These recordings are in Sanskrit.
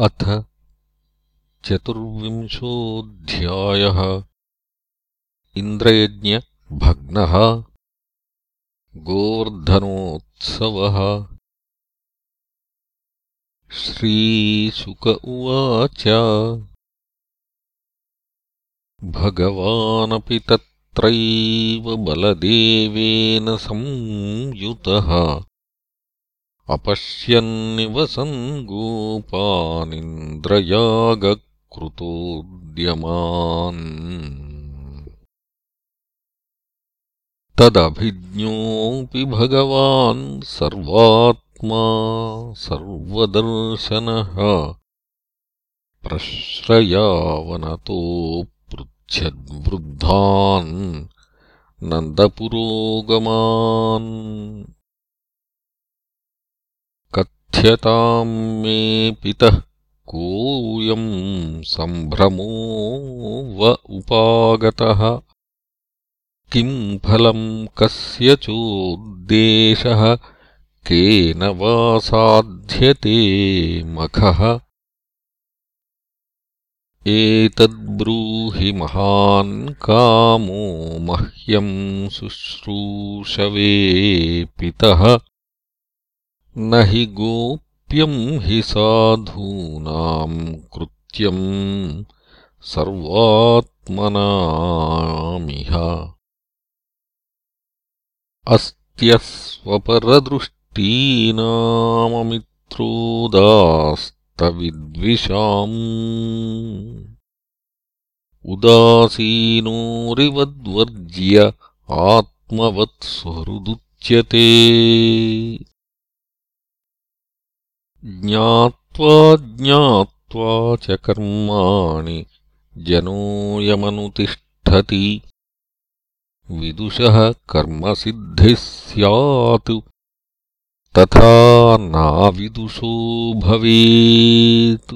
अथ चतुर्विंशोऽध्यायः। इन्द्रयज्ञभग्नः गोवर्धनोत्सवः। श्रीशुक उवाच। भगवानपि तत्रैव बलदेवेन संयुतः अपश्यन्निवसन् गोपानिन्द्रयागकृतोद्यमान् तदभिज्ञोऽपि भगवान् सर्वात्मा सर्वदर्शनः। प्रश्रयावनतो पृच्छद्वृद्धान् नन्दपुरोगमान् कथ्यताम् मे पितः कोऽयम् सम्भ्रमो व उपागतः। किम् फलम् कस्य चोद्देशः केन वा साध्यते मखः। एतद्ब्रूहि महान् कामो मह्यम् शुश्रूषवे पितः न हि गोप्यम् हि साधूनाम् कृत्यम् सर्वात्मनामिह। अस्त्यस्वपरदृष्टीनाममित्रोदास्तविद्विषाम्। उदासीनोरिवद्वर्ज्य आत्मवत्सुहृदुच्यते ज्ञात्वा ज्ञात्वा च कर्माणि जनोऽयमनुतिष्ठति विदुषः कर्मसिद्धिः स्यात्। तथा नाविदुषो भवेत्।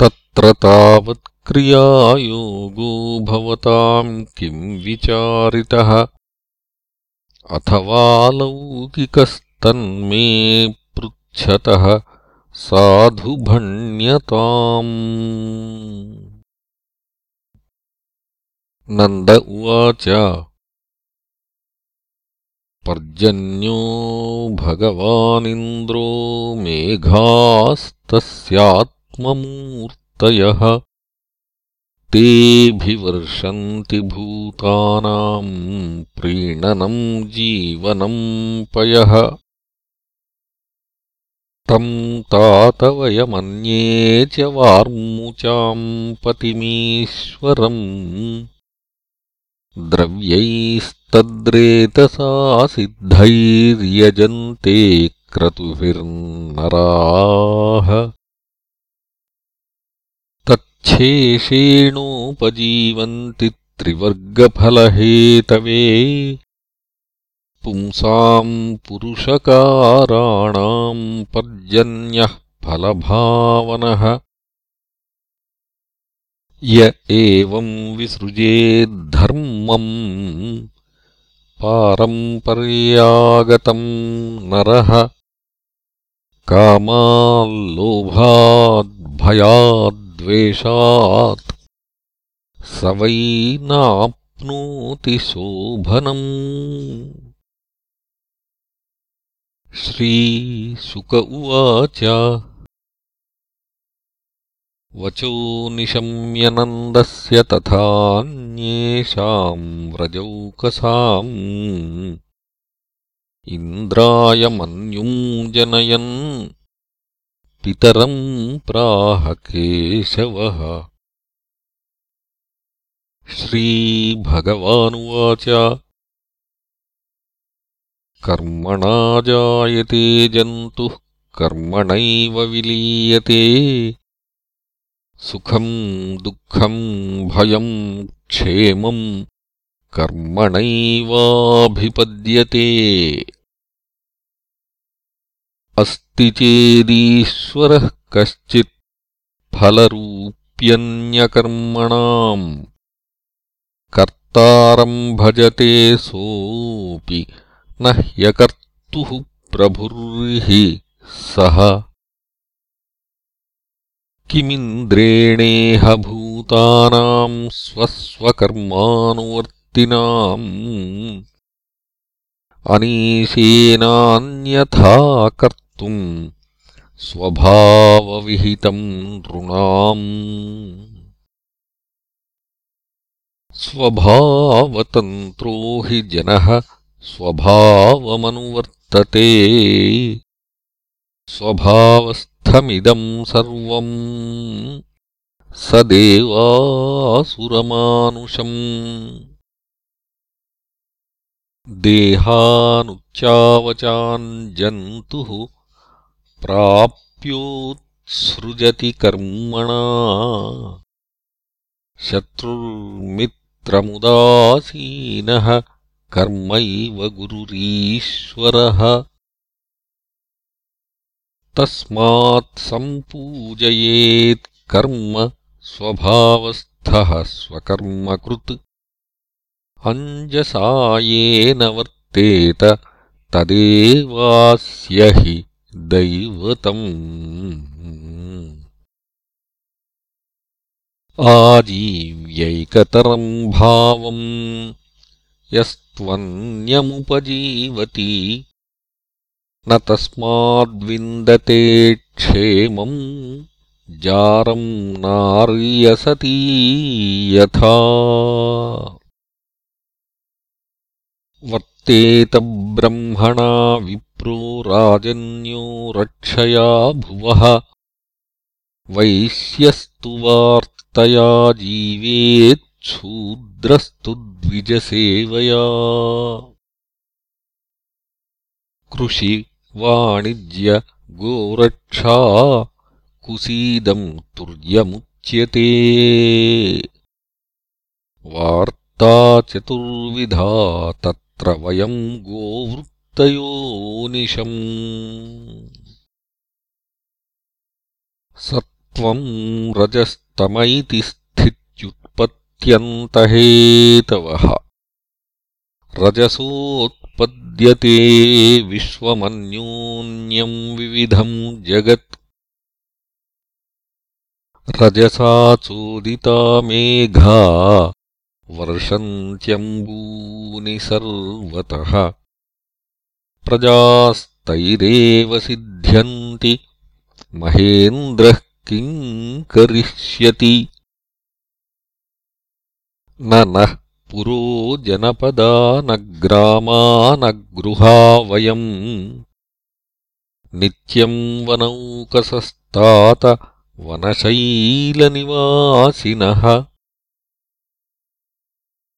तत्र तावत्क्रियायोगो भवताम् किम् विचारितः? अथवा लौकिकस् तन्मे पृच्छतः साधु भण्यताम् नन्द उवाच। पर्जन्यो भगवानिन्द्रो मेघास्तस्यात्ममूर्तयः। तेऽभिवर्षन्ति भूतानाम् प्रीणनम् जीवनम् पयः तम् तातवयमन्ये च वार्मुचाम् पतिमीश्वरम् द्रव्यैस्तद्रेतसा सिद्धैर्यजन्ते क्रतुभिर्नराः। तच्छेषेणोपजीवन्ति त्रिवर्गफलहेतवे पुंसाम् पुरुषकाराणाम् पर्जन्यः फलभावनः। य एवम् विसृजेद्धर्मम् पारम्पर्यागतम् नरः। कामाल्लोभाद्भयाद्वेषात् स वै नाप्नोति शोभनम् श्रीशुक उवाच। वचो निशम्यनन्दस्य तथान्येषाम् व्रजौकसाम् इन्द्राय मन्युम् जनयन् पितरम् प्राहकेशवः श्रीभगवानुवाच कर्मणा जायते जन्तुः कर्मणैव विलीयते। सुखम् दुःखम् भयम् क्षेमम् कर्मणैवाभिपद्यते। अस्ति चेदीश्वरः कश्चित् फलरूप्यन्यकर्मणाम्। कर्तारम् भजते सोऽपि न ह्यकर्तुः प्रभुर्हि सः। किमिन्द्रेणेह भूतानाम् स्वस्वकर्मानुवर्तिनाम् अनीशेनान्यथा कर्तुम् स्वभावविहितम् नृणाम्। स्वभावतन्त्रो हि जनः स्वभावमनुवर्तते। स्वभावस्थमिदम् सर्वम्। स देवासुरमानुषम् देहानुच्चावचान् जन्तुः प्राप्योत्सृजति कर्मणा। शत्रुर्मित्रमुदासीनः कर्मैव गुरुरीश्वरः। तस्मात् सम्पूजयेत् कर्म स्वभावस्थः स्वकर्मकृत्। अञ्जसायेन वर्तेत तदेवास्य हि दैवतम्। आजीव्यैकतरम् भावम् यस्त्वन्यमुपजीवति न तस्माद्विन्दते क्षेमम् जारम् नार्यसती यथा। वर्तेत ब्रह्मणा विप्रो राजन्यो रक्षया भुवः। वैश्यस्तु वार्तया जीवेच्छूद्रस्तु द्विजसेवया। कृषि वाणिज्य गोरक्षा कुसीदम् तुर्यमुच्यते। वार्ता चतुर्विधा तत्र वयम् गोवृत्तयोनिशम्। सत्त्वम् रजस्तम स्थित्युत्पत्त्यन्तहेतवः रजसोत्पद्यते विश्वमन्योन्यम् विविधम् जगत्। रजसा चोदिता मेघा वर्षन्त्यम्बूनि सर्वतः। प्रजास्तैरेव सिद्ध्यन्ति महेन्द्रः किम् करिष्यति न नः पुरो जनपदा न ग्रामा न गृहा वयम्। नित्यम् वनौकसस्तात वनशैलनिवासिनः।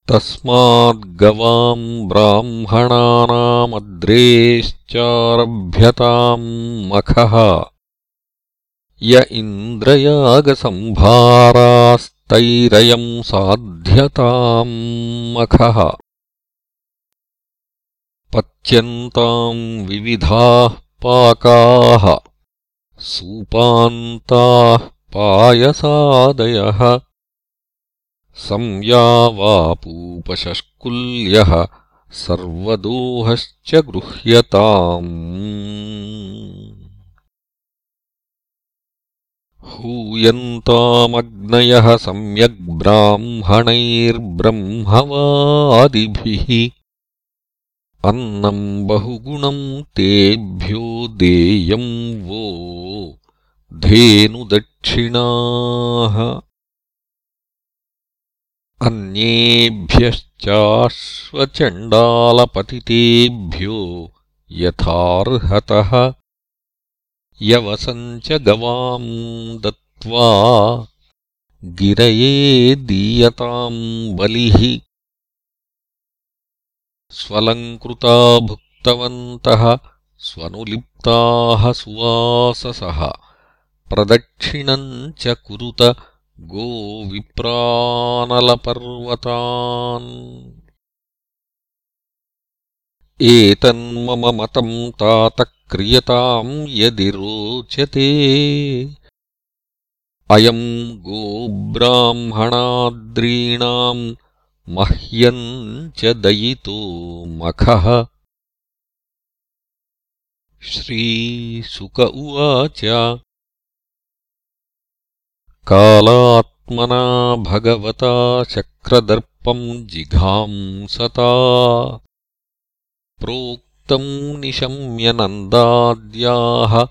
तस्माद्गवाम् ब्राह्मणानामद्रेश्चारभ्यताम् मखः। य इन्द्रयागसम्भारास्तैरयम् साध्यताम् मखः पच्यन्ताम् विविधाः पाकाः सूपान्ताः पायसादयः संयावापूपशष्कुल्यः सर्वदोहश्च गृह्यताम् हूयन्तामग्नयः सम्यग्ब्राह्मणैर्ब्रह्मवादिभिः अन्नम् बहुगुणम् तेभ्यो देयम् वो धेनुदक्षिणाः। अन्येभ्यश्चाश्वचण्डालपतितेभ्यो यथार्हतः यवसम् च गवाम् दत्त्वा गिरये दीयताम् बलिः स्वलङ्कृता भुक्तवन्तः स्वनुलिप्ताः सुवाससः प्रदक्षिणम् च कुरुत गोविप्रानलपर्वतान्। एतन्मम मतम् तात क्रियताम् यदि रोचते अयम् गोब्राह्मणाद्रीणाम् मह्यम् च दयितो मखः। श्रीसुक उवाच। कालात्मना भगवता शक्रदर्पम् जिघांसता प्रोक्तम् निशम्यनन्दाद्याः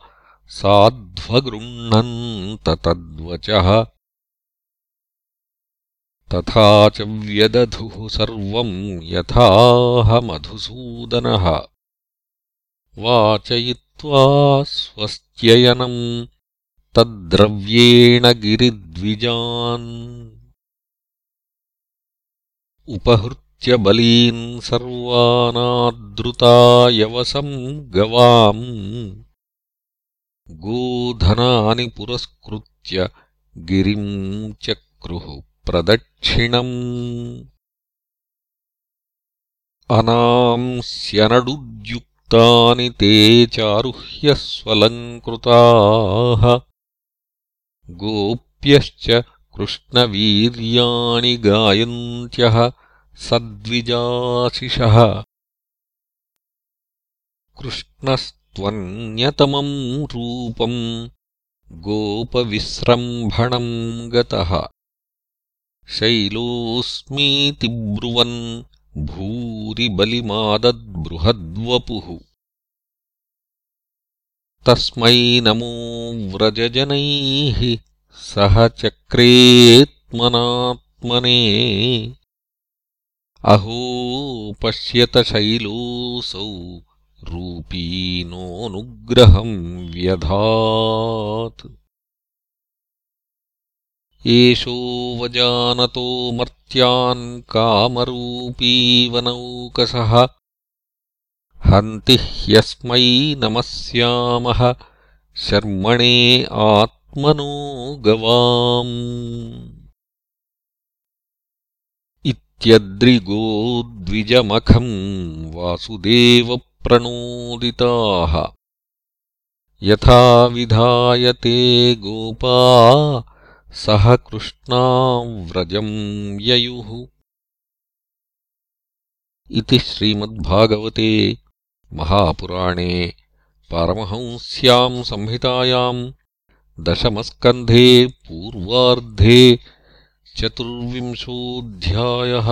साध्वगृह्णन्त तद्वचः तथा च व्यदधुः सर्वम् यथाह मधुसूदनः। वाचयित्वा स्वस्त्ययनम् तद्द्रव्येण गिरिद्विजान् उपहृत्य बलीन् सर्वानादृतायवसम् गवाम्। गोधनानि पुरस्कृत्य गिरिम् चक्रुः प्रदक्षिणम्। अनांस्यनडुद्युक्तानि ते चारुह्यस्वलङ्कृताः। गोप्यश्च कृष्णवीर्याणि गायन्त्यः सद्विजाशिषः। कृष्णस्त्वन्यतमम् रूपम् गोपविस्रम्भणम् गतः। शैलोऽस्मीति ब्रुवन् भूरिबलिमादद्बृहद्वपुः। तस्मै नमो व्रजजनैः सह चक्रेत्मनात्मने अहो पश्यत शैलोऽसौ रूपीनोऽनुग्रहम् व्यधात्। एषोऽवजानतो मर्त्यान् कामरूपीवनौकसः हन्ति ह्यस्मै नमस्यामः शर्मणे आत्मनो गवाम् इत्यद्रिगोद्विजमखम् वासुदेवप्रणोदिताः। यथा विधायते गोपा सह कृष्णाव्रजम् ययुः। इति श्रीमद्भागवते महापुराणे पारमहंस्याम् संहितायाम् दशमस्कन्धे पूर्वार्धे चतुर्विंशोऽध्यायः